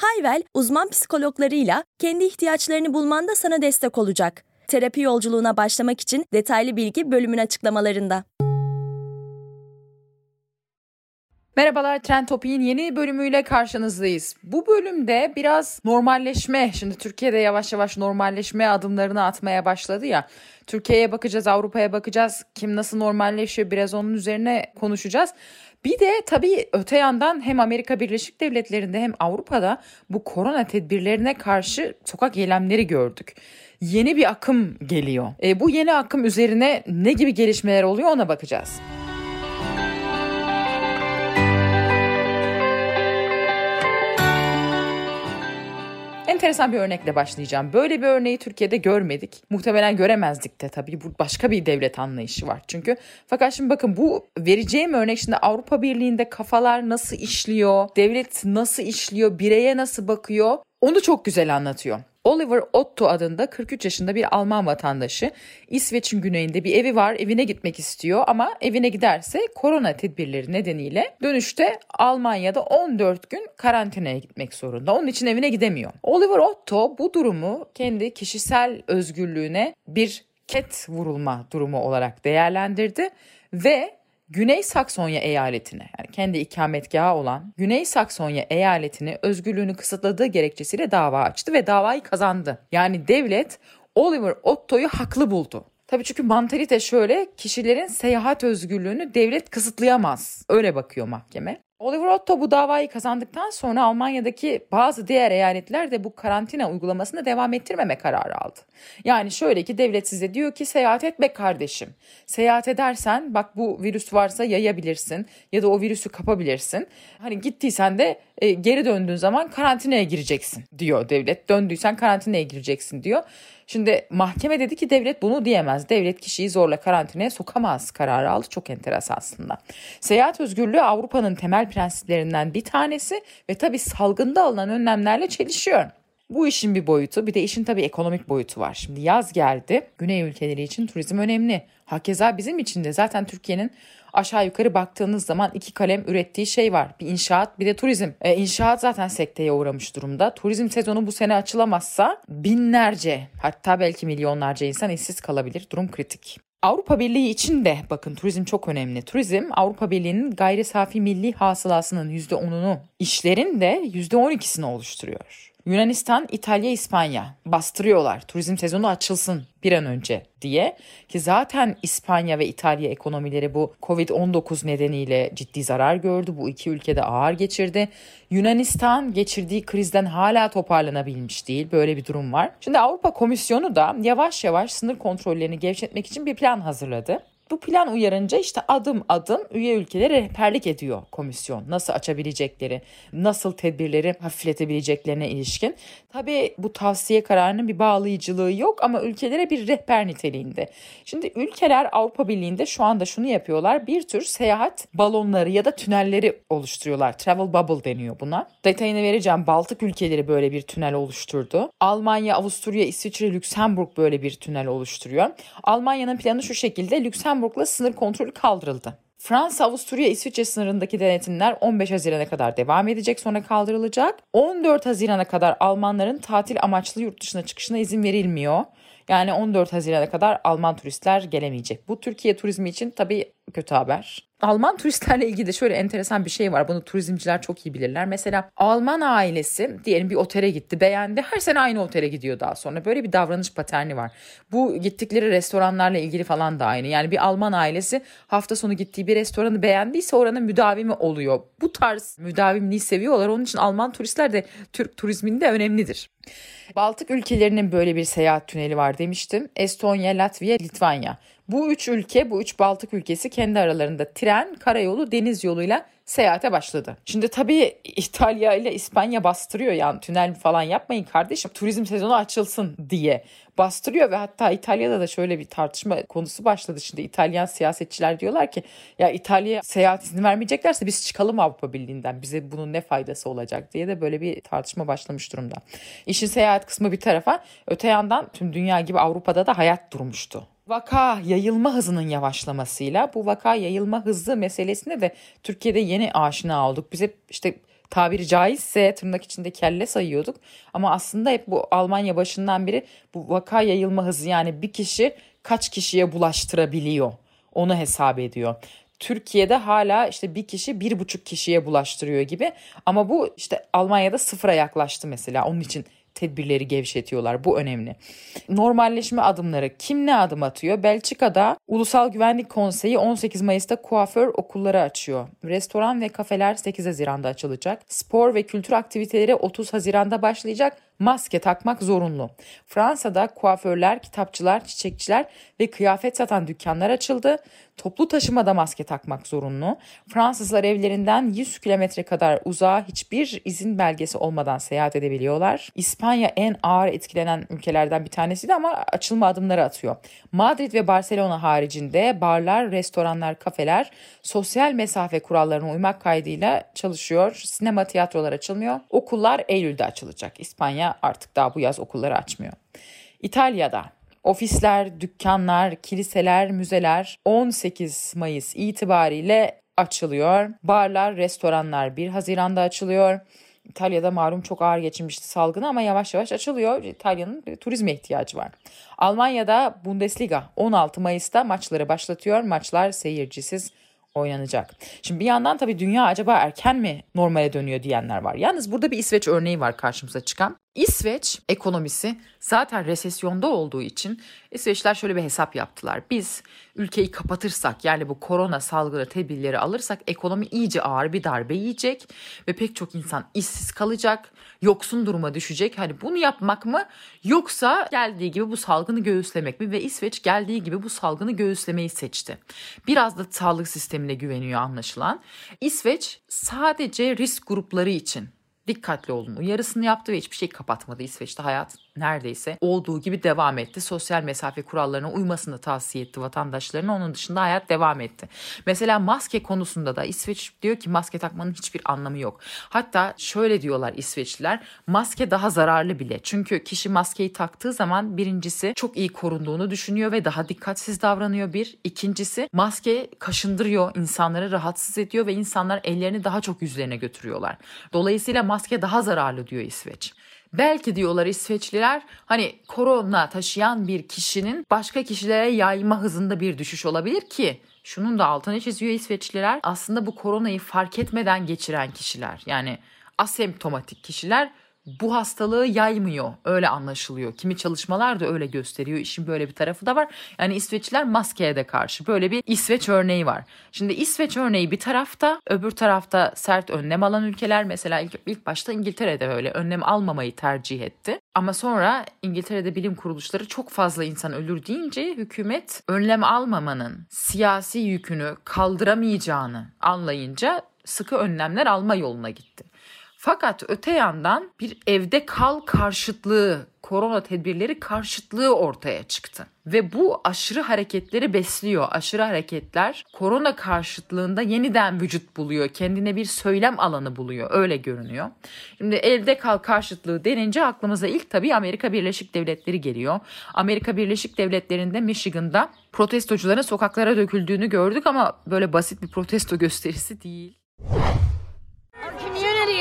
Hayvel, uzman psikologlarıyla kendi ihtiyaçlarını bulmanda sana destek olacak. Terapi yolculuğuna başlamak için detaylı bilgi bölümün açıklamalarında. Merhabalar Trend Topik'in yeni bölümüyle karşınızdayız. Bu bölümde biraz normalleşme, şimdi Türkiye'de yavaş yavaş normalleşme adımlarını atmaya başladı ya. Türkiye'ye bakacağız, Avrupa'ya bakacağız. Kim nasıl normalleşiyor biraz onun üzerine konuşacağız. Bir de tabii öte yandan hem Amerika Birleşik Devletleri'nde hem Avrupa'da bu korona tedbirlerine karşı sokak eylemleri gördük. Yeni bir akım geliyor. E, bu yeni akım üzerine ne gibi gelişmeler oluyor ona bakacağız. Enteresan bir örnekle başlayacağım. Böyle bir örneği Türkiye'de görmedik. Muhtemelen göremezdik de tabii. Bu başka bir devlet anlayışı var çünkü. Fakat şimdi bakın bu vereceğim örnek şimdi Avrupa Birliği'nde kafalar nasıl işliyor, devlet nasıl işliyor, bireye nasıl bakıyor onu çok güzel anlatıyor. Oliver Otto adında 43 yaşında bir Alman vatandaşı. İsveç'in güneyinde bir evi var. Evine gitmek istiyor ama evine giderse korona tedbirleri nedeniyle dönüşte Almanya'da 14 gün karantinaya gitmek zorunda. Onun için evine gidemiyor. Oliver Otto bu durumu kendi kişisel özgürlüğüne bir ket vurulma durumu olarak değerlendirdi ve Güney Saksonya eyaletine yani kendi ikametgahı olan Güney Saksonya eyaletini özgürlüğünü kısıtladığı gerekçesiyle dava açtı ve davayı kazandı. Yani devlet Oliver Otto'yu haklı buldu. Tabii çünkü mantalite şöyle kişilerin seyahat özgürlüğünü devlet kısıtlayamaz. Öyle bakıyor mahkeme. Oliver Otto bu davayı kazandıktan sonra Almanya'daki bazı diğer eyaletler de bu karantina uygulamasını devam ettirmeme kararı aldı. Yani şöyle ki devlet size diyor ki seyahat etme kardeşim. Seyahat edersen bak bu virüs varsa yayabilirsin ya da o virüsü kapabilirsin. Hani gittiysen de e, geri döndüğün zaman karantinaya gireceksin diyor devlet. Döndüysen karantinaya gireceksin diyor. Şimdi mahkeme dedi ki devlet bunu diyemez. Devlet kişiyi zorla karantinaya sokamaz kararı aldı. Çok enteresan aslında. Seyahat özgürlüğü Avrupa'nın temel prensiplerinden bir tanesi ve tabii salgında alınan önlemlerle çelişiyor. Bu işin bir boyutu bir de işin tabii ekonomik boyutu var. Şimdi yaz geldi. Güney ülkeleri için turizm önemli. Hakeza bizim için de zaten Türkiye'nin aşağı yukarı baktığınız zaman iki kalem ürettiği şey var. Bir inşaat bir de turizm. E, inşaat zaten sekteye uğramış durumda. Turizm sezonu bu sene açılamazsa binlerce hatta belki milyonlarca insan işsiz kalabilir. Durum kritik. Avrupa Birliği için de bakın turizm çok önemli. Turizm Avrupa Birliği'nin gayri safi milli hasılasının %10'unu, işlerin de %12'sini oluşturuyor. Yunanistan, İtalya, İspanya bastırıyorlar. Turizm sezonu açılsın bir an önce diye ki zaten İspanya ve İtalya ekonomileri bu Covid-19 nedeniyle ciddi zarar gördü. Bu iki ülkede ağır geçirdi. Yunanistan geçirdiği krizden hala toparlanabilmiş değil. Böyle bir durum var. Şimdi Avrupa Komisyonu da yavaş yavaş sınır kontrollerini gevşetmek için bir plan hazırladı. Bu plan uyarınca işte adım adım üye ülkelere rehberlik ediyor komisyon. Nasıl açabilecekleri, nasıl tedbirleri hafifletebileceklerine ilişkin. Tabii bu tavsiye kararının bir bağlayıcılığı yok ama ülkelere bir rehber niteliğinde. Şimdi ülkeler Avrupa Birliği'nde şu anda şunu yapıyorlar. Bir tür seyahat balonları ya da tünelleri oluşturuyorlar. Travel bubble deniyor buna. Detayını vereceğim. Baltık ülkeleri böyle bir tünel oluşturdu. Almanya, Avusturya, İsviçre, Lüksemburg böyle bir tünel oluşturuyor. Almanya'nın planı şu şekilde. Lüksemburg Lüksemburg'la sınır kontrolü kaldırıldı. Fransa, Avusturya, İsviçre sınırındaki denetimler 15 Haziran'a kadar devam edecek sonra kaldırılacak. 14 Haziran'a kadar Almanların tatil amaçlı yurt dışına çıkışına izin verilmiyor. Yani 14 Haziran'a kadar Alman turistler gelemeyecek. Bu Türkiye turizmi için tabii kötü haber. Alman turistlerle ilgili de şöyle enteresan bir şey var. Bunu turizmciler çok iyi bilirler. Mesela Alman ailesi diyelim bir otele gitti beğendi. Her sene aynı otele gidiyor daha sonra. Böyle bir davranış paterni var. Bu gittikleri restoranlarla ilgili falan da aynı. Yani bir Alman ailesi hafta sonu gittiği bir restoranı beğendiyse oranın müdavimi oluyor. Bu tarz müdavimliği seviyorlar. Onun için Alman turistler de Türk turizminde önemlidir. Baltık ülkelerinin böyle bir seyahat tüneli var demiştim. Estonya, Latvia, Litvanya. Bu üç ülke, bu üç Baltık ülkesi kendi aralarında tren, karayolu, deniz yoluyla seyahate başladı. Şimdi tabii İtalya ile İspanya bastırıyor yani tünel falan yapmayın kardeşim turizm sezonu açılsın diye bastırıyor ve hatta İtalya'da da şöyle bir tartışma konusu başladı. Şimdi İtalyan siyasetçiler diyorlar ki ya İtalya'ya seyahat izni vermeyeceklerse biz çıkalım Avrupa Birliği'nden bize bunun ne faydası olacak diye de böyle bir tartışma başlamış durumda. İşin seyahat kısmı bir tarafa öte yandan tüm dünya gibi Avrupa'da da hayat durmuştu vaka yayılma hızının yavaşlamasıyla bu vaka yayılma hızı meselesine de Türkiye'de yeni aşina olduk. Biz hep işte tabiri caizse tırnak içinde kelle sayıyorduk. Ama aslında hep bu Almanya başından beri bu vaka yayılma hızı yani bir kişi kaç kişiye bulaştırabiliyor onu hesap ediyor. Türkiye'de hala işte bir kişi bir buçuk kişiye bulaştırıyor gibi ama bu işte Almanya'da sıfıra yaklaştı mesela onun için tedbirleri gevşetiyorlar. Bu önemli. Normalleşme adımları kim ne adım atıyor? Belçika'da Ulusal Güvenlik Konseyi 18 Mayıs'ta kuaför okulları açıyor. Restoran ve kafeler 8 Haziran'da açılacak. Spor ve kültür aktiviteleri 30 Haziran'da başlayacak maske takmak zorunlu. Fransa'da kuaförler, kitapçılar, çiçekçiler ve kıyafet satan dükkanlar açıldı. Toplu taşımada maske takmak zorunlu. Fransızlar evlerinden 100 kilometre kadar uzağa hiçbir izin belgesi olmadan seyahat edebiliyorlar. İspanya en ağır etkilenen ülkelerden bir tanesiydi ama açılma adımları atıyor. Madrid ve Barcelona haricinde barlar, restoranlar, kafeler sosyal mesafe kurallarına uymak kaydıyla çalışıyor. Sinema, tiyatrolar açılmıyor. Okullar Eylül'de açılacak. İspanya artık daha bu yaz okulları açmıyor. İtalya'da ofisler, dükkanlar, kiliseler, müzeler 18 Mayıs itibariyle açılıyor. Barlar, restoranlar 1 Haziran'da açılıyor. İtalya'da malum çok ağır geçirmişti salgını ama yavaş yavaş açılıyor. İtalya'nın turizme ihtiyacı var. Almanya'da Bundesliga 16 Mayıs'ta maçları başlatıyor. Maçlar seyircisiz oynanacak. Şimdi bir yandan tabii dünya acaba erken mi normale dönüyor diyenler var. Yalnız burada bir İsveç örneği var karşımıza çıkan. İsveç ekonomisi zaten resesyonda olduğu için İsveçler şöyle bir hesap yaptılar. Biz ülkeyi kapatırsak yani bu korona salgını tedbirleri alırsak ekonomi iyice ağır bir darbe yiyecek ve pek çok insan işsiz kalacak, yoksun duruma düşecek. Hani bunu yapmak mı yoksa geldiği gibi bu salgını göğüslemek mi ve İsveç geldiği gibi bu salgını göğüslemeyi seçti. Biraz da sağlık sistemine güveniyor anlaşılan. İsveç sadece risk grupları için dikkatli olun uyarısını yaptı ve hiçbir şey kapatmadı. İsveç'te hayat neredeyse olduğu gibi devam etti. Sosyal mesafe kurallarına uymasını tavsiye etti vatandaşlarına. Onun dışında hayat devam etti. Mesela maske konusunda da İsveç diyor ki maske takmanın hiçbir anlamı yok. Hatta şöyle diyorlar İsveçliler maske daha zararlı bile. Çünkü kişi maskeyi taktığı zaman birincisi çok iyi korunduğunu düşünüyor ve daha dikkatsiz davranıyor bir. İkincisi maske kaşındırıyor, insanları rahatsız ediyor ve insanlar ellerini daha çok yüzlerine götürüyorlar. Dolayısıyla maske daha zararlı diyor İsveç. Belki diyorlar İsveçliler hani korona taşıyan bir kişinin başka kişilere yayma hızında bir düşüş olabilir ki şunun da altını çiziyor İsveçliler. Aslında bu koronayı fark etmeden geçiren kişiler yani asemptomatik kişiler bu hastalığı yaymıyor. Öyle anlaşılıyor. Kimi çalışmalar da öyle gösteriyor. İşin böyle bir tarafı da var. Yani İsveçliler maskeye de karşı. Böyle bir İsveç örneği var. Şimdi İsveç örneği bir tarafta, öbür tarafta sert önlem alan ülkeler mesela ilk, ilk başta İngiltere'de böyle önlem almamayı tercih etti. Ama sonra İngiltere'de bilim kuruluşları çok fazla insan ölür deyince hükümet önlem almamanın siyasi yükünü kaldıramayacağını anlayınca sıkı önlemler alma yoluna gitti. Fakat öte yandan bir evde kal karşıtlığı, korona tedbirleri karşıtlığı ortaya çıktı. Ve bu aşırı hareketleri besliyor. Aşırı hareketler korona karşıtlığında yeniden vücut buluyor. Kendine bir söylem alanı buluyor. Öyle görünüyor. Şimdi evde kal karşıtlığı denince aklımıza ilk tabii Amerika Birleşik Devletleri geliyor. Amerika Birleşik Devletleri'nde Michigan'da protestocuların sokaklara döküldüğünü gördük ama böyle basit bir protesto gösterisi değil.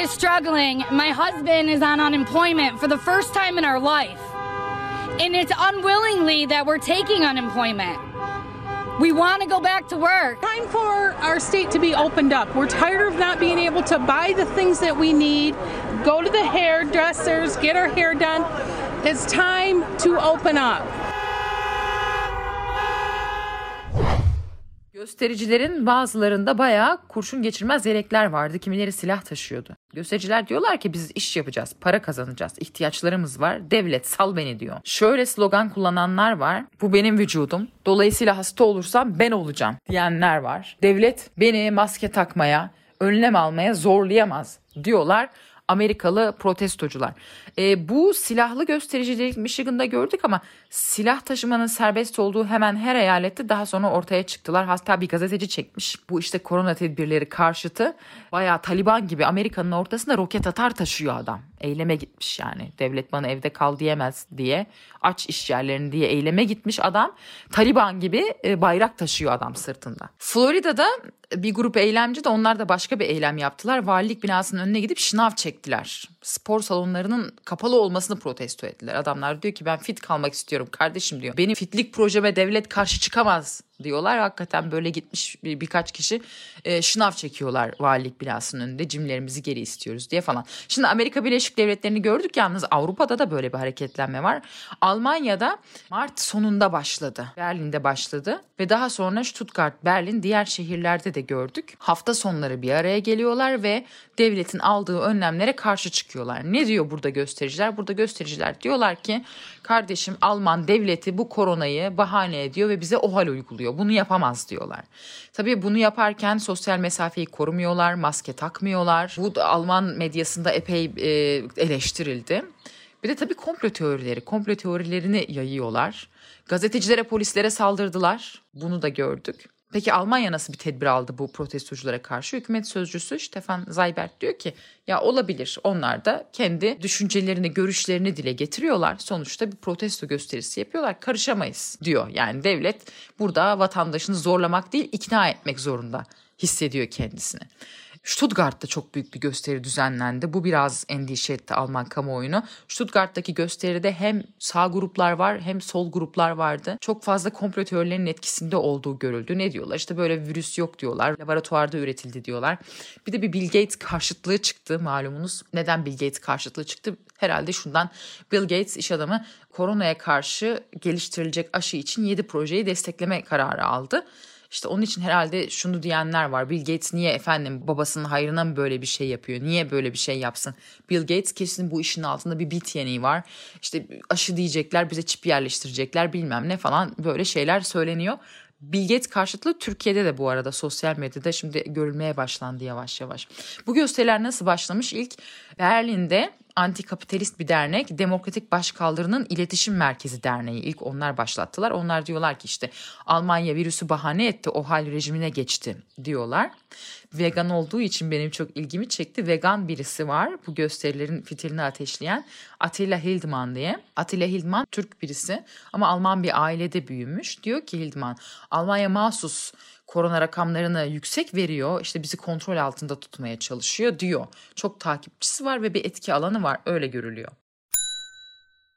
Is struggling. My husband is on unemployment for the first time in our life. And it's unwillingly that we're taking unemployment. We want to go back to work. Time for our state to be opened up. We're tired of not being able to buy the things that we need, go to the hairdressers, get our hair done. It's time to open up. Göstericilerin bazılarında bayağı kurşun geçirmez yelekler vardı. Kimileri silah taşıyordu. Göstericiler diyorlar ki biz iş yapacağız, para kazanacağız, ihtiyaçlarımız var. Devlet sal beni diyor. Şöyle slogan kullananlar var. Bu benim vücudum. Dolayısıyla hasta olursam ben olacağım diyenler var. Devlet beni maske takmaya, önlem almaya zorlayamaz diyorlar. Amerikalı protestocular. E, bu silahlı göstericilik Michigan'da gördük ama silah taşımanın serbest olduğu hemen her eyalette daha sonra ortaya çıktılar. Hatta bir gazeteci çekmiş. Bu işte korona tedbirleri karşıtı bayağı Taliban gibi Amerika'nın ortasında roket atar taşıyor adam. Eyleme gitmiş yani. Devlet bana evde kal diyemez diye. Aç iş yerlerini diye eyleme gitmiş adam. Taliban gibi e, bayrak taşıyor adam sırtında. Florida'da bir grup eylemci de onlar da başka bir eylem yaptılar. Valilik binasının önüne gidip şınav çektiler. Spor salonlarının kapalı olmasını protesto ettiler. Adamlar diyor ki ben fit kalmak istiyorum kardeşim diyor. Benim fitlik projeme devlet karşı çıkamaz diyorlar. Hakikaten böyle gitmiş bir, birkaç kişi e, şınav çekiyorlar valilik binasının önünde cimlerimizi geri istiyoruz diye falan. Şimdi Amerika Birleşik Devletleri'ni gördük yalnız Avrupa'da da böyle bir hareketlenme var. Almanya'da Mart sonunda başladı. Berlin'de başladı ve daha sonra Stuttgart, Berlin diğer şehirlerde de gördük. Hafta sonları bir araya geliyorlar ve devletin aldığı önlemlere karşı çıkıyorlar. Ne diyor burada göstericiler? Burada göstericiler diyorlar ki kardeşim Alman devleti bu koronayı bahane ediyor ve bize OHAL uyguluyor. Bunu yapamaz diyorlar. Tabii bunu yaparken sosyal mesafeyi korumuyorlar, maske takmıyorlar. Bu da Alman medyasında epey e, eleştirildi. Bir de tabii komplo teorileri, komplo teorilerini yayıyorlar. Gazetecilere, polislere saldırdılar. Bunu da gördük. Peki Almanya nasıl bir tedbir aldı bu protestoculara karşı? Hükümet sözcüsü Stefan Zaybert diyor ki ya olabilir onlar da kendi düşüncelerini, görüşlerini dile getiriyorlar. Sonuçta bir protesto gösterisi yapıyorlar. Karışamayız diyor. Yani devlet burada vatandaşını zorlamak değil ikna etmek zorunda hissediyor kendisini. Stuttgart'ta çok büyük bir gösteri düzenlendi. Bu biraz endişe etti Alman kamuoyunu. Stuttgart'taki gösteride hem sağ gruplar var hem sol gruplar vardı. Çok fazla komplo teorilerinin etkisinde olduğu görüldü. Ne diyorlar? İşte böyle virüs yok diyorlar. Laboratuvarda üretildi diyorlar. Bir de bir Bill Gates karşıtlığı çıktı malumunuz. Neden Bill Gates karşıtlığı çıktı? Herhalde şundan Bill Gates iş adamı koronaya karşı geliştirilecek aşı için 7 projeyi destekleme kararı aldı. İşte onun için herhalde şunu diyenler var. Bill Gates niye efendim babasının hayrına mı böyle bir şey yapıyor? Niye böyle bir şey yapsın? Bill Gates kesin bu işin altında bir bit yeneği var. İşte aşı diyecekler bize çip yerleştirecekler bilmem ne falan böyle şeyler söyleniyor. Bill Gates karşıtlığı Türkiye'de de bu arada sosyal medyada şimdi görülmeye başlandı yavaş yavaş. Bu gösteriler nasıl başlamış? İlk Berlin'de antikapitalist bir dernek Demokratik Başkaldırı'nın İletişim Merkezi Derneği ilk onlar başlattılar. Onlar diyorlar ki işte Almanya virüsü bahane etti o hal rejimine geçti diyorlar. Vegan olduğu için benim çok ilgimi çekti. Vegan birisi var bu gösterilerin fitilini ateşleyen Attila Hildman diye. Attila Hildman Türk birisi ama Alman bir ailede büyümüş. Diyor ki Hildman Almanya mahsus korona rakamlarını yüksek veriyor. İşte bizi kontrol altında tutmaya çalışıyor diyor. Çok takipçisi var ve bir etki alanı var. Öyle görülüyor.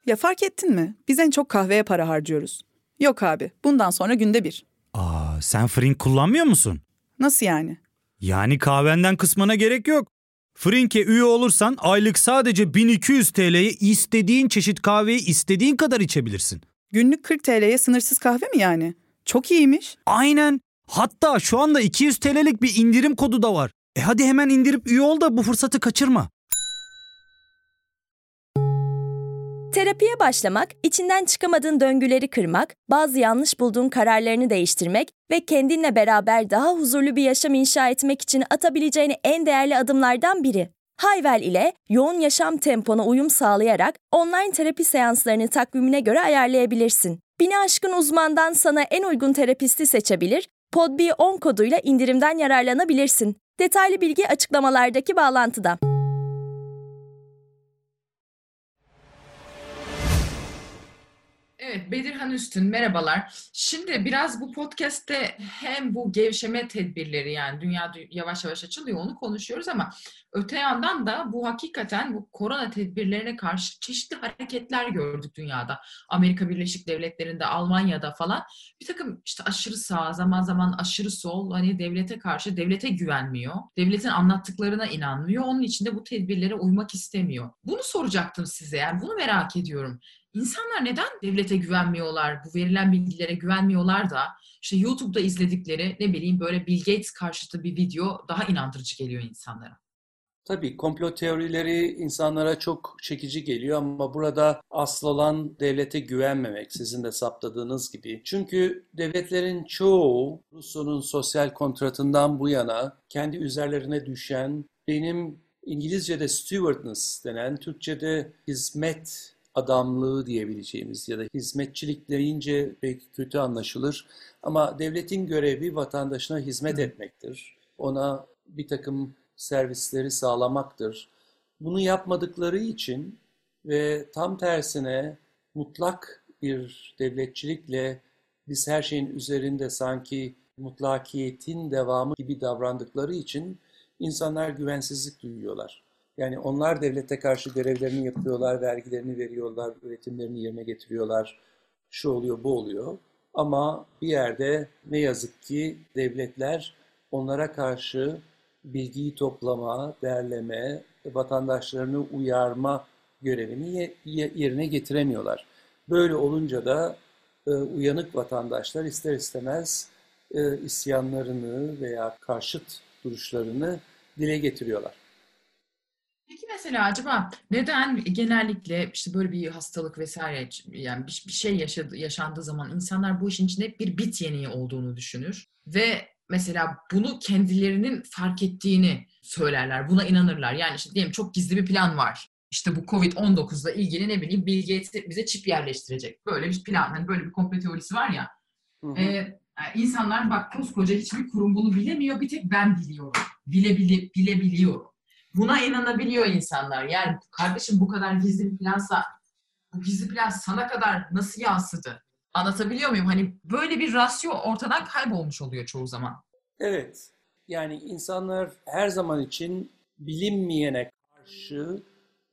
Ya fark ettin mi? Biz en çok kahveye para harcıyoruz. Yok abi, bundan sonra günde bir. Aa, sen Frink kullanmıyor musun? Nasıl yani? Yani kahvenden kısmına gerek yok. Frink'e üye olursan aylık sadece 1200 TL'ye istediğin çeşit kahveyi istediğin kadar içebilirsin. Günlük 40 TL'ye sınırsız kahve mi yani? Çok iyiymiş. Aynen. Hatta şu anda 200 TL'lik bir indirim kodu da var. E hadi hemen indirip üye ol da bu fırsatı kaçırma. Terapiye başlamak, içinden çıkamadığın döngüleri kırmak, bazı yanlış bulduğun kararlarını değiştirmek ve kendinle beraber daha huzurlu bir yaşam inşa etmek için atabileceğin en değerli adımlardan biri. Hayvel ile yoğun yaşam tempona uyum sağlayarak online terapi seanslarını takvimine göre ayarlayabilirsin. Bini aşkın uzmandan sana en uygun terapisti seçebilir, podb10 koduyla indirimden yararlanabilirsin. Detaylı bilgi açıklamalardaki bağlantıda. Evet, Bedirhan Üstün merhabalar. Şimdi biraz bu podcast'te hem bu gevşeme tedbirleri yani dünya yavaş yavaş açılıyor onu konuşuyoruz ama öte yandan da bu hakikaten bu korona tedbirlerine karşı çeşitli hareketler gördük dünyada. Amerika Birleşik Devletleri'nde, Almanya'da falan bir takım işte aşırı sağ, zaman zaman aşırı sol hani devlete karşı devlete güvenmiyor. Devletin anlattıklarına inanmıyor. Onun için de bu tedbirlere uymak istemiyor. Bunu soracaktım size yani bunu merak ediyorum. İnsanlar neden devlete güvenmiyorlar, bu verilen bilgilere güvenmiyorlar da işte YouTube'da izledikleri ne bileyim böyle Bill Gates karşıtı bir video daha inandırıcı geliyor insanlara. Tabii komplo teorileri insanlara çok çekici geliyor ama burada asıl olan devlete güvenmemek sizin de saptadığınız gibi. Çünkü devletlerin çoğu Rousseau'nun sosyal kontratından bu yana kendi üzerlerine düşen benim İngilizce'de stewardness denen, Türkçe'de hizmet adamlığı diyebileceğimiz ya da hizmetçilik deyince belki kötü anlaşılır. Ama devletin görevi vatandaşına hizmet etmektir. Ona bir takım servisleri sağlamaktır. Bunu yapmadıkları için ve tam tersine mutlak bir devletçilikle biz her şeyin üzerinde sanki mutlakiyetin devamı gibi davrandıkları için insanlar güvensizlik duyuyorlar. Yani onlar devlete karşı görevlerini yapıyorlar, vergilerini veriyorlar, üretimlerini yerine getiriyorlar. Şu oluyor, bu oluyor. Ama bir yerde ne yazık ki devletler onlara karşı bilgiyi toplama, derleme, vatandaşlarını uyarma görevini yerine getiremiyorlar. Böyle olunca da e, uyanık vatandaşlar ister istemez e, isyanlarını veya karşıt duruşlarını dile getiriyorlar. Peki mesela acaba neden genellikle işte böyle bir hastalık vesaire yani bir şey yaşadı, yaşandığı zaman insanlar bu işin içinde bir bit yeniği olduğunu düşünür ve mesela bunu kendilerinin fark ettiğini söylerler. Buna inanırlar. Yani işte diyelim çok gizli bir plan var. İşte bu Covid-19'la ilgili ne bileyim Bill Gates bize çip yerleştirecek. Böyle bir plan. Hani böyle bir komple teorisi var ya. Hı hı. Ee, insanlar bak koskoca hiçbir kurum bunu bilemiyor. Bir tek ben biliyorum. Bile, bile, bilebiliyorum. Buna inanabiliyor insanlar. Yani kardeşim bu kadar gizli bir plansa bu gizli plan sana kadar nasıl yansıdı? Anlatabiliyor muyum? Hani böyle bir rasyo ortadan kaybolmuş oluyor çoğu zaman. Evet. Yani insanlar her zaman için bilinmeyene karşı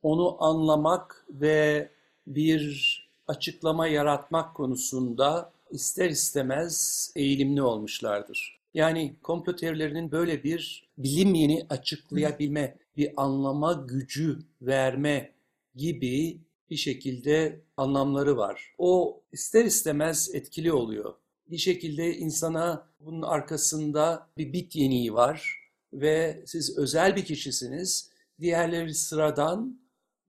onu anlamak ve bir açıklama yaratmak konusunda ister istemez eğilimli olmuşlardır. Yani komplo teorilerinin böyle bir bilinmeyeni açıklayabilme, bir anlama gücü verme gibi bir şekilde anlamları var. O ister istemez etkili oluyor. Bir şekilde insana bunun arkasında bir bit yeniği var ve siz özel bir kişisiniz. Diğerleri sıradan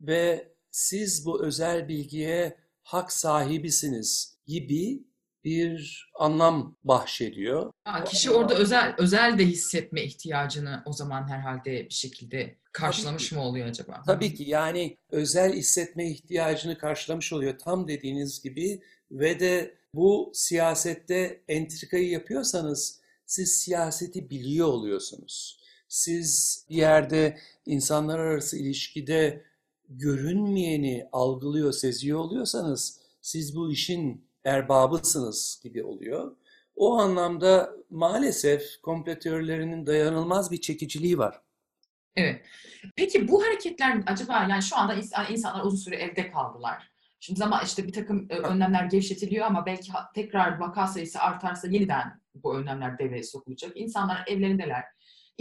ve siz bu özel bilgiye hak sahibisiniz gibi bir anlam bahşediyor. Ha, kişi orada özel özel de hissetme ihtiyacını o zaman herhalde bir şekilde karşılamış mı oluyor acaba? Tabii ki yani özel hissetme ihtiyacını karşılamış oluyor tam dediğiniz gibi ve de bu siyasette entrikayı yapıyorsanız siz siyaseti biliyor oluyorsunuz. Siz bir yerde insanlar arası ilişkide görünmeyeni algılıyor, seziyor oluyorsanız siz bu işin erbabısınız gibi oluyor. O anlamda maalesef kompletörlerinin dayanılmaz bir çekiciliği var. Evet. Peki bu hareketler acaba yani şu anda insanlar uzun süre evde kaldılar. Şimdi zaman işte bir takım e, önlemler gevşetiliyor ama belki tekrar vaka sayısı artarsa yeniden bu önlemler devreye sokulacak. İnsanlar evlerindeler.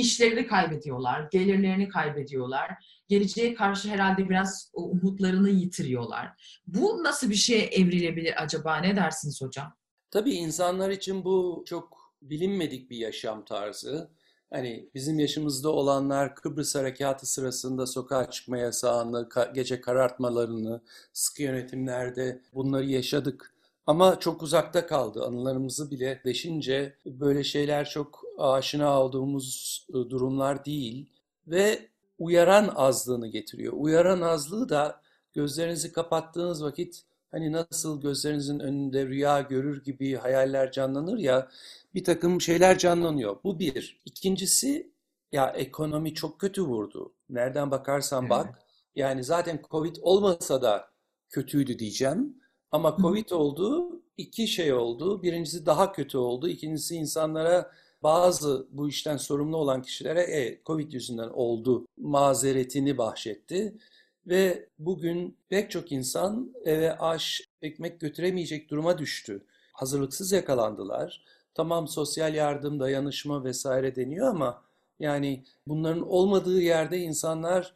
İşlerini kaybediyorlar, gelirlerini kaybediyorlar. Geleceğe karşı herhalde biraz umutlarını yitiriyorlar. Bu nasıl bir şeye evrilebilir acaba? Ne dersiniz hocam? Tabii insanlar için bu çok bilinmedik bir yaşam tarzı. Hani bizim yaşımızda olanlar Kıbrıs Harekatı sırasında sokağa çıkma yasağını, gece karartmalarını, sıkı yönetimlerde bunları yaşadık. Ama çok uzakta kaldı. Anılarımızı bile deşince böyle şeyler çok aşina olduğumuz e, durumlar değil. Ve uyaran azlığını getiriyor. Uyaran azlığı da gözlerinizi kapattığınız vakit hani nasıl gözlerinizin önünde rüya görür gibi hayaller canlanır ya bir takım şeyler canlanıyor. Bu bir. İkincisi ya ekonomi çok kötü vurdu. Nereden bakarsan bak. Yani zaten Covid olmasa da kötüydü diyeceğim. Ama Covid oldu, iki şey oldu. Birincisi daha kötü oldu. İkincisi insanlara bazı bu işten sorumlu olan kişilere e, Covid yüzünden oldu mazeretini bahşetti. Ve bugün pek çok insan eve aş, ekmek götüremeyecek duruma düştü. Hazırlıksız yakalandılar. Tamam sosyal yardım, dayanışma vesaire deniyor ama yani bunların olmadığı yerde insanlar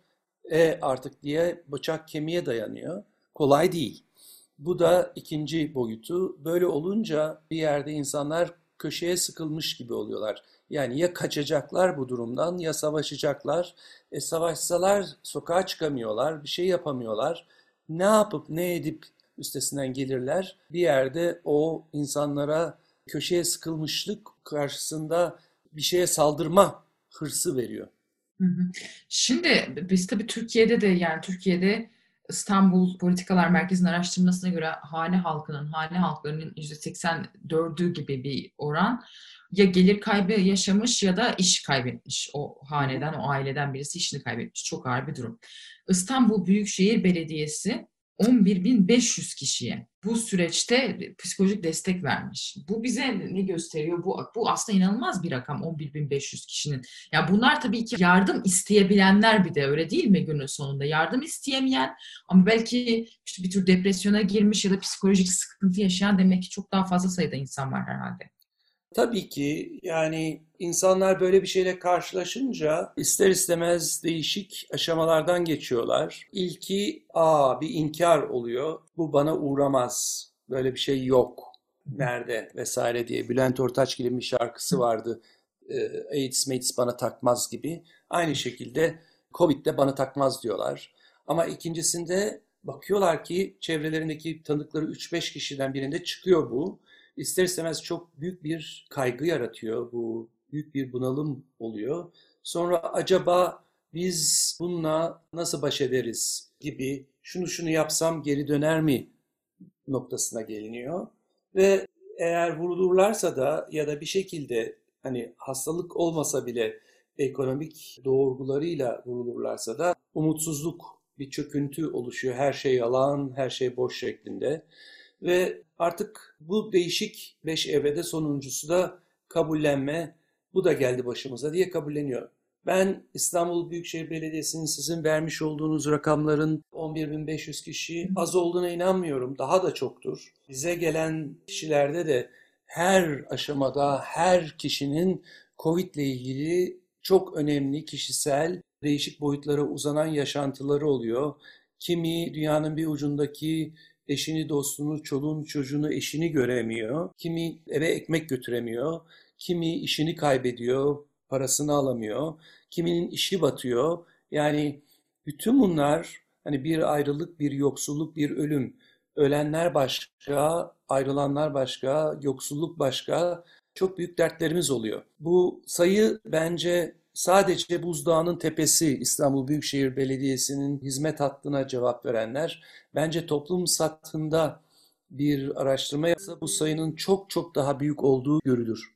e artık diye bıçak kemiğe dayanıyor. Kolay değil. Bu da ikinci boyutu. Böyle olunca bir yerde insanlar köşeye sıkılmış gibi oluyorlar. Yani ya kaçacaklar bu durumdan ya savaşacaklar. E savaşsalar sokağa çıkamıyorlar, bir şey yapamıyorlar. Ne yapıp ne edip üstesinden gelirler? Bir yerde o insanlara köşeye sıkılmışlık karşısında bir şeye saldırma hırsı veriyor. Şimdi biz tabii Türkiye'de de yani Türkiye'de İstanbul Politikalar Merkezi'nin araştırmasına göre hane halkının, hane halklarının %84'ü gibi bir oran ya gelir kaybı yaşamış ya da iş kaybetmiş. O haneden, o aileden birisi işini kaybetmiş. Çok ağır bir durum. İstanbul Büyükşehir Belediyesi 11.500 kişiye bu süreçte psikolojik destek vermiş. Bu bize ne gösteriyor? Bu, bu aslında inanılmaz bir rakam 11.500 kişinin. Ya bunlar tabii ki yardım isteyebilenler bir de öyle değil mi günün sonunda? Yardım isteyemeyen ama belki işte bir tür depresyona girmiş ya da psikolojik sıkıntı yaşayan demek ki çok daha fazla sayıda insan var herhalde. Tabii ki yani insanlar böyle bir şeyle karşılaşınca ister istemez değişik aşamalardan geçiyorlar. İlki aa bir inkar oluyor. Bu bana uğramaz. Böyle bir şey yok. Nerede vesaire diye. Bülent Ortaçgil'in bir şarkısı vardı. Ee, AIDS mates bana takmaz gibi. Aynı şekilde Covid de bana takmaz diyorlar. Ama ikincisinde bakıyorlar ki çevrelerindeki tanıdıkları 3-5 kişiden birinde çıkıyor bu ister istemez çok büyük bir kaygı yaratıyor. Bu büyük bir bunalım oluyor. Sonra acaba biz bununla nasıl baş ederiz gibi şunu şunu yapsam geri döner mi noktasına geliniyor. Ve eğer vurulurlarsa da ya da bir şekilde hani hastalık olmasa bile ekonomik doğurgularıyla vurulurlarsa da umutsuzluk, bir çöküntü oluşuyor. Her şey yalan, her şey boş şeklinde. Ve artık bu değişik beş evrede sonuncusu da kabullenme, bu da geldi başımıza diye kabulleniyor. Ben İstanbul Büyükşehir Belediyesi'nin sizin vermiş olduğunuz rakamların 11.500 kişi az olduğuna inanmıyorum. Daha da çoktur. Bize gelen kişilerde de her aşamada her kişinin COVID ile ilgili çok önemli kişisel değişik boyutlara uzanan yaşantıları oluyor. Kimi dünyanın bir ucundaki eşini, dostunu, çoluğunu, çocuğunu, eşini göremiyor. Kimi eve ekmek götüremiyor. Kimi işini kaybediyor, parasını alamıyor. Kiminin işi batıyor. Yani bütün bunlar hani bir ayrılık, bir yoksulluk, bir ölüm. Ölenler başka, ayrılanlar başka, yoksulluk başka. Çok büyük dertlerimiz oluyor. Bu sayı bence sadece buzdağının tepesi İstanbul Büyükşehir Belediyesi'nin hizmet hattına cevap verenler bence toplum sattığında bir araştırma yapsa bu sayının çok çok daha büyük olduğu görülür.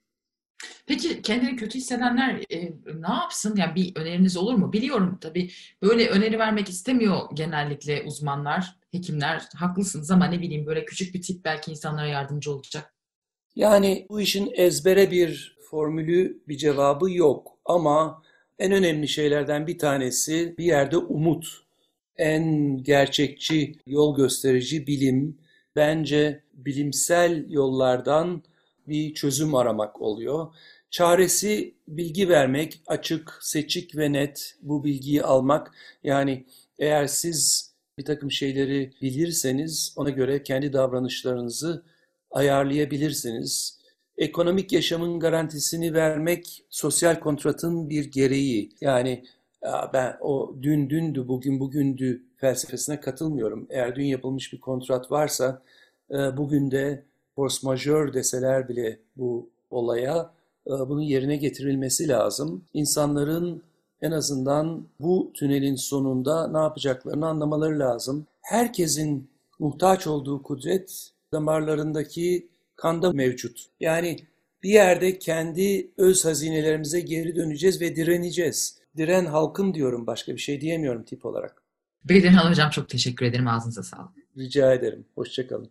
Peki kendini kötü hissedenler e, ne yapsın? Yani bir öneriniz olur mu? Biliyorum tabii böyle öneri vermek istemiyor genellikle uzmanlar, hekimler. Haklısınız ama ne bileyim böyle küçük bir tip belki insanlara yardımcı olacak. Yani bu işin ezbere bir formülü, bir cevabı yok. Ama en önemli şeylerden bir tanesi bir yerde umut. En gerçekçi yol gösterici bilim bence bilimsel yollardan bir çözüm aramak oluyor. Çaresi bilgi vermek, açık, seçik ve net bu bilgiyi almak. Yani eğer siz bir takım şeyleri bilirseniz ona göre kendi davranışlarınızı ayarlayabilirsiniz. Ekonomik yaşamın garantisini vermek sosyal kontratın bir gereği. Yani ben o dün dündü, bugün bugündü felsefesine katılmıyorum. Eğer dün yapılmış bir kontrat varsa e, bugün de force majeure deseler bile bu olaya e, bunun yerine getirilmesi lazım. İnsanların en azından bu tünelin sonunda ne yapacaklarını anlamaları lazım. Herkesin muhtaç olduğu kudret damarlarındaki kanda mevcut. Yani bir yerde kendi öz hazinelerimize geri döneceğiz ve direneceğiz. Diren halkım diyorum başka bir şey diyemiyorum tip olarak. Bedirhan Hocam çok teşekkür ederim. Ağzınıza sağlık. Rica ederim. Hoşçakalın.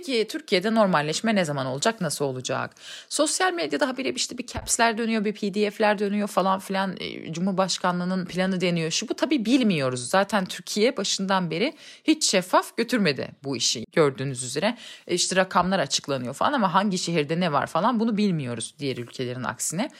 Peki Türkiye'de normalleşme ne zaman olacak, nasıl olacak? Sosyal medyada habire işte bir caps'ler dönüyor, bir pdf'ler dönüyor falan filan. E, Cumhurbaşkanlığının planı deniyor. Şu bu tabii bilmiyoruz. Zaten Türkiye başından beri hiç şeffaf götürmedi bu işi gördüğünüz üzere. E, işte rakamlar açıklanıyor falan ama hangi şehirde ne var falan bunu bilmiyoruz diğer ülkelerin aksine.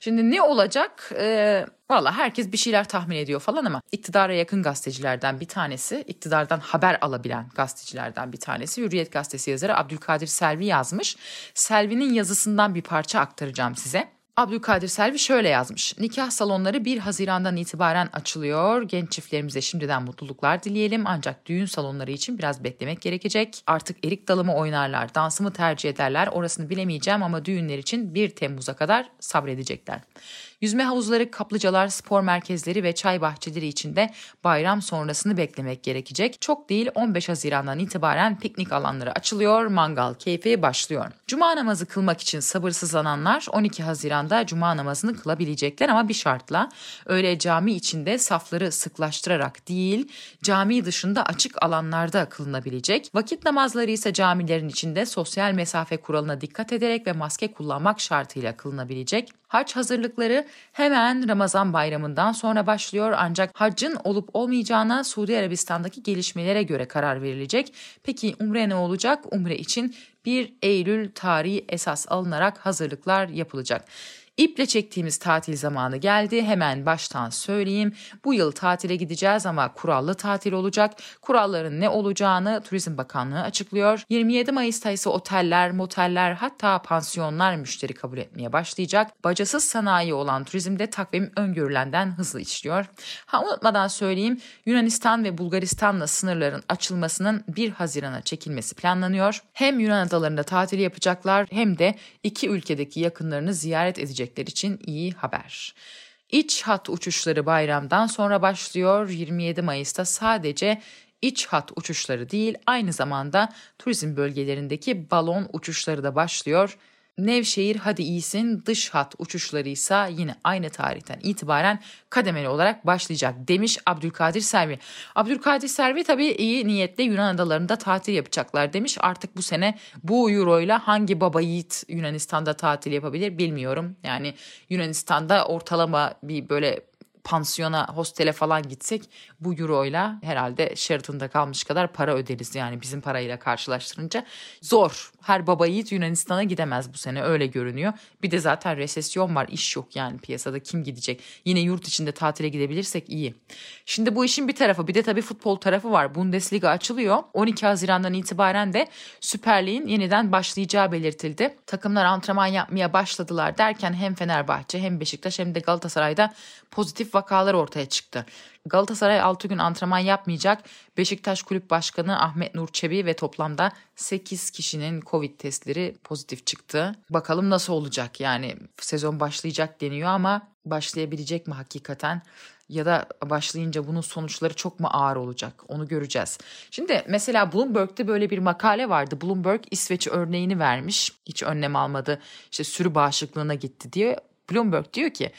Şimdi ne olacak? Ee, Valla herkes bir şeyler tahmin ediyor falan ama iktidara yakın gazetecilerden bir tanesi, iktidardan haber alabilen gazetecilerden bir tanesi Hürriyet Gazetesi yazarı Abdülkadir Selvi yazmış. Selvi'nin yazısından bir parça aktaracağım size. Abdülkadir Selvi şöyle yazmış. Nikah salonları 1 Haziran'dan itibaren açılıyor. Genç çiftlerimize şimdiden mutluluklar dileyelim. Ancak düğün salonları için biraz beklemek gerekecek. Artık erik dalımı oynarlar, dansımı tercih ederler. Orasını bilemeyeceğim ama düğünler için 1 Temmuz'a kadar sabredecekler. Yüzme havuzları, kaplıcalar, spor merkezleri ve çay bahçeleri içinde bayram sonrasını beklemek gerekecek. Çok değil 15 Haziran'dan itibaren piknik alanları açılıyor, mangal keyfi başlıyor. Cuma namazı kılmak için sabırsızlananlar 12 Haziran'da cuma namazını kılabilecekler ama bir şartla. Öyle cami içinde safları sıklaştırarak değil, cami dışında açık alanlarda kılınabilecek. Vakit namazları ise camilerin içinde sosyal mesafe kuralına dikkat ederek ve maske kullanmak şartıyla kılınabilecek. Hac hazırlıkları hemen Ramazan bayramından sonra başlıyor ancak haccın olup olmayacağına Suudi Arabistan'daki gelişmelere göre karar verilecek. Peki umre ne olacak? Umre için 1 Eylül tarihi esas alınarak hazırlıklar yapılacak. İple çektiğimiz tatil zamanı geldi. Hemen baştan söyleyeyim. Bu yıl tatile gideceğiz ama kurallı tatil olacak. Kuralların ne olacağını Turizm Bakanlığı açıklıyor. 27 Mayıs'ta ise oteller, moteller hatta pansiyonlar müşteri kabul etmeye başlayacak. Bacasız sanayi olan turizmde takvim öngörülenden hızlı işliyor. Ha unutmadan söyleyeyim Yunanistan ve Bulgaristan'la sınırların açılmasının 1 Haziran'a çekilmesi planlanıyor. Hem Yunan adalarında tatil yapacaklar hem de iki ülkedeki yakınlarını ziyaret edecek gelecekler için iyi haber. İç hat uçuşları bayramdan sonra başlıyor. 27 Mayıs'ta sadece iç hat uçuşları değil aynı zamanda turizm bölgelerindeki balon uçuşları da başlıyor. Nevşehir hadi iyisin dış hat uçuşları ise yine aynı tarihten itibaren kademeli olarak başlayacak demiş Abdülkadir Servi. Abdülkadir Servi tabii iyi niyetle Yunan adalarında tatil yapacaklar demiş. Artık bu sene bu euro ile hangi baba yiğit Yunanistan'da tatil yapabilir bilmiyorum. Yani Yunanistan'da ortalama bir böyle pansiyona, hostele falan gitsek bu euroyla herhalde Sheraton'da kalmış kadar para öderiz yani bizim parayla karşılaştırınca. Zor. Her baba yiğit Yunanistan'a gidemez bu sene öyle görünüyor. Bir de zaten resesyon var, iş yok yani piyasada kim gidecek? Yine yurt içinde tatile gidebilirsek iyi. Şimdi bu işin bir tarafı bir de tabii futbol tarafı var. Bundesliga açılıyor. 12 Haziran'dan itibaren de Süper Lig'in yeniden başlayacağı belirtildi. Takımlar antrenman yapmaya başladılar derken hem Fenerbahçe hem Beşiktaş hem de Galatasaray'da pozitif vakalar ortaya çıktı. Galatasaray 6 gün antrenman yapmayacak. Beşiktaş Kulüp Başkanı Ahmet Nur Çebi ve toplamda 8 kişinin Covid testleri pozitif çıktı. Bakalım nasıl olacak yani sezon başlayacak deniyor ama başlayabilecek mi hakikaten? ya da başlayınca bunun sonuçları çok mu ağır olacak onu göreceğiz. Şimdi mesela Bloomberg'de böyle bir makale vardı. Bloomberg İsveç örneğini vermiş. Hiç önlem almadı. İşte sürü bağışıklığına gitti diye. Bloomberg diyor ki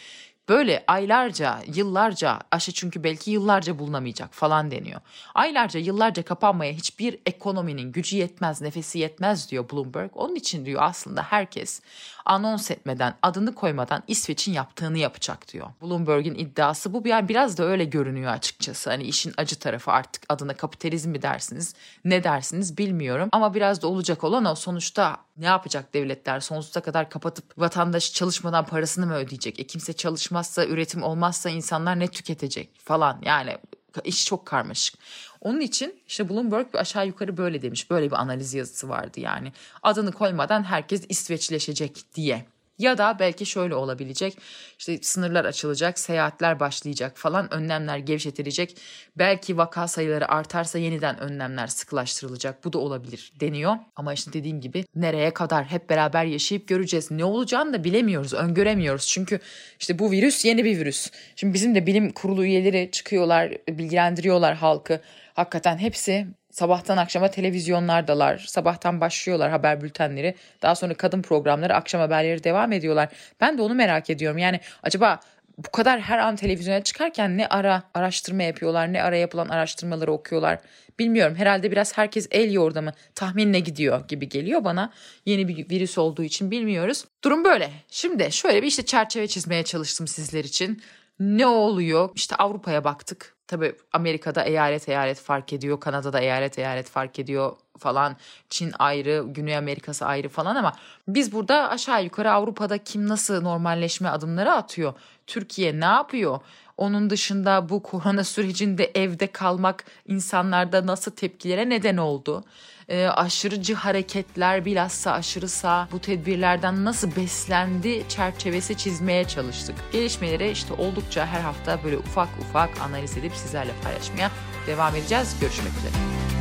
Böyle aylarca, yıllarca aşı çünkü belki yıllarca bulunamayacak falan deniyor. Aylarca, yıllarca kapanmaya hiçbir ekonominin gücü yetmez, nefesi yetmez diyor Bloomberg. Onun için diyor aslında herkes anons etmeden, adını koymadan İsveç'in yaptığını yapacak diyor. Bloomberg'in iddiası bu. Yani biraz da öyle görünüyor açıkçası. Hani işin acı tarafı artık adına kapitalizm mi dersiniz, ne dersiniz bilmiyorum. Ama biraz da olacak olan o sonuçta ne yapacak devletler sonsuza kadar kapatıp vatandaş çalışmadan parasını mı ödeyecek? E kimse çalışmazsa, üretim olmazsa insanlar ne tüketecek falan. Yani iş çok karmaşık. Onun için işte Bloomberg aşağı yukarı böyle demiş. Böyle bir analiz yazısı vardı yani. Adını koymadan herkes İsveçleşecek diye. Ya da belki şöyle olabilecek işte sınırlar açılacak, seyahatler başlayacak falan önlemler gevşetilecek. Belki vaka sayıları artarsa yeniden önlemler sıkılaştırılacak. Bu da olabilir deniyor. Ama işte dediğim gibi nereye kadar hep beraber yaşayıp göreceğiz. Ne olacağını da bilemiyoruz, öngöremiyoruz. Çünkü işte bu virüs yeni bir virüs. Şimdi bizim de bilim kurulu üyeleri çıkıyorlar, bilgilendiriyorlar halkı. Hakikaten hepsi sabahtan akşama televizyonlardalar. Sabahtan başlıyorlar haber bültenleri. Daha sonra kadın programları, akşam haberleri devam ediyorlar. Ben de onu merak ediyorum. Yani acaba bu kadar her an televizyona çıkarken ne ara araştırma yapıyorlar, ne ara yapılan araştırmaları okuyorlar. Bilmiyorum herhalde biraz herkes el yordamı tahminle gidiyor gibi geliyor bana. Yeni bir virüs olduğu için bilmiyoruz. Durum böyle. Şimdi şöyle bir işte çerçeve çizmeye çalıştım sizler için. Ne oluyor? İşte Avrupa'ya baktık. Tabii Amerika'da eyalet eyalet fark ediyor. Kanada'da eyalet eyalet fark ediyor falan. Çin ayrı, Güney Amerika'sı ayrı falan ama biz burada aşağı yukarı Avrupa'da kim nasıl normalleşme adımları atıyor? Türkiye ne yapıyor? Onun dışında bu korona sürecinde evde kalmak insanlarda nasıl tepkilere neden oldu? E, aşırıcı hareketler bilhassa aşırı sağ bu tedbirlerden nasıl beslendi çerçevesi çizmeye çalıştık. Gelişmeleri işte oldukça her hafta böyle ufak ufak analiz edip sizlerle paylaşmaya devam edeceğiz. Görüşmek üzere.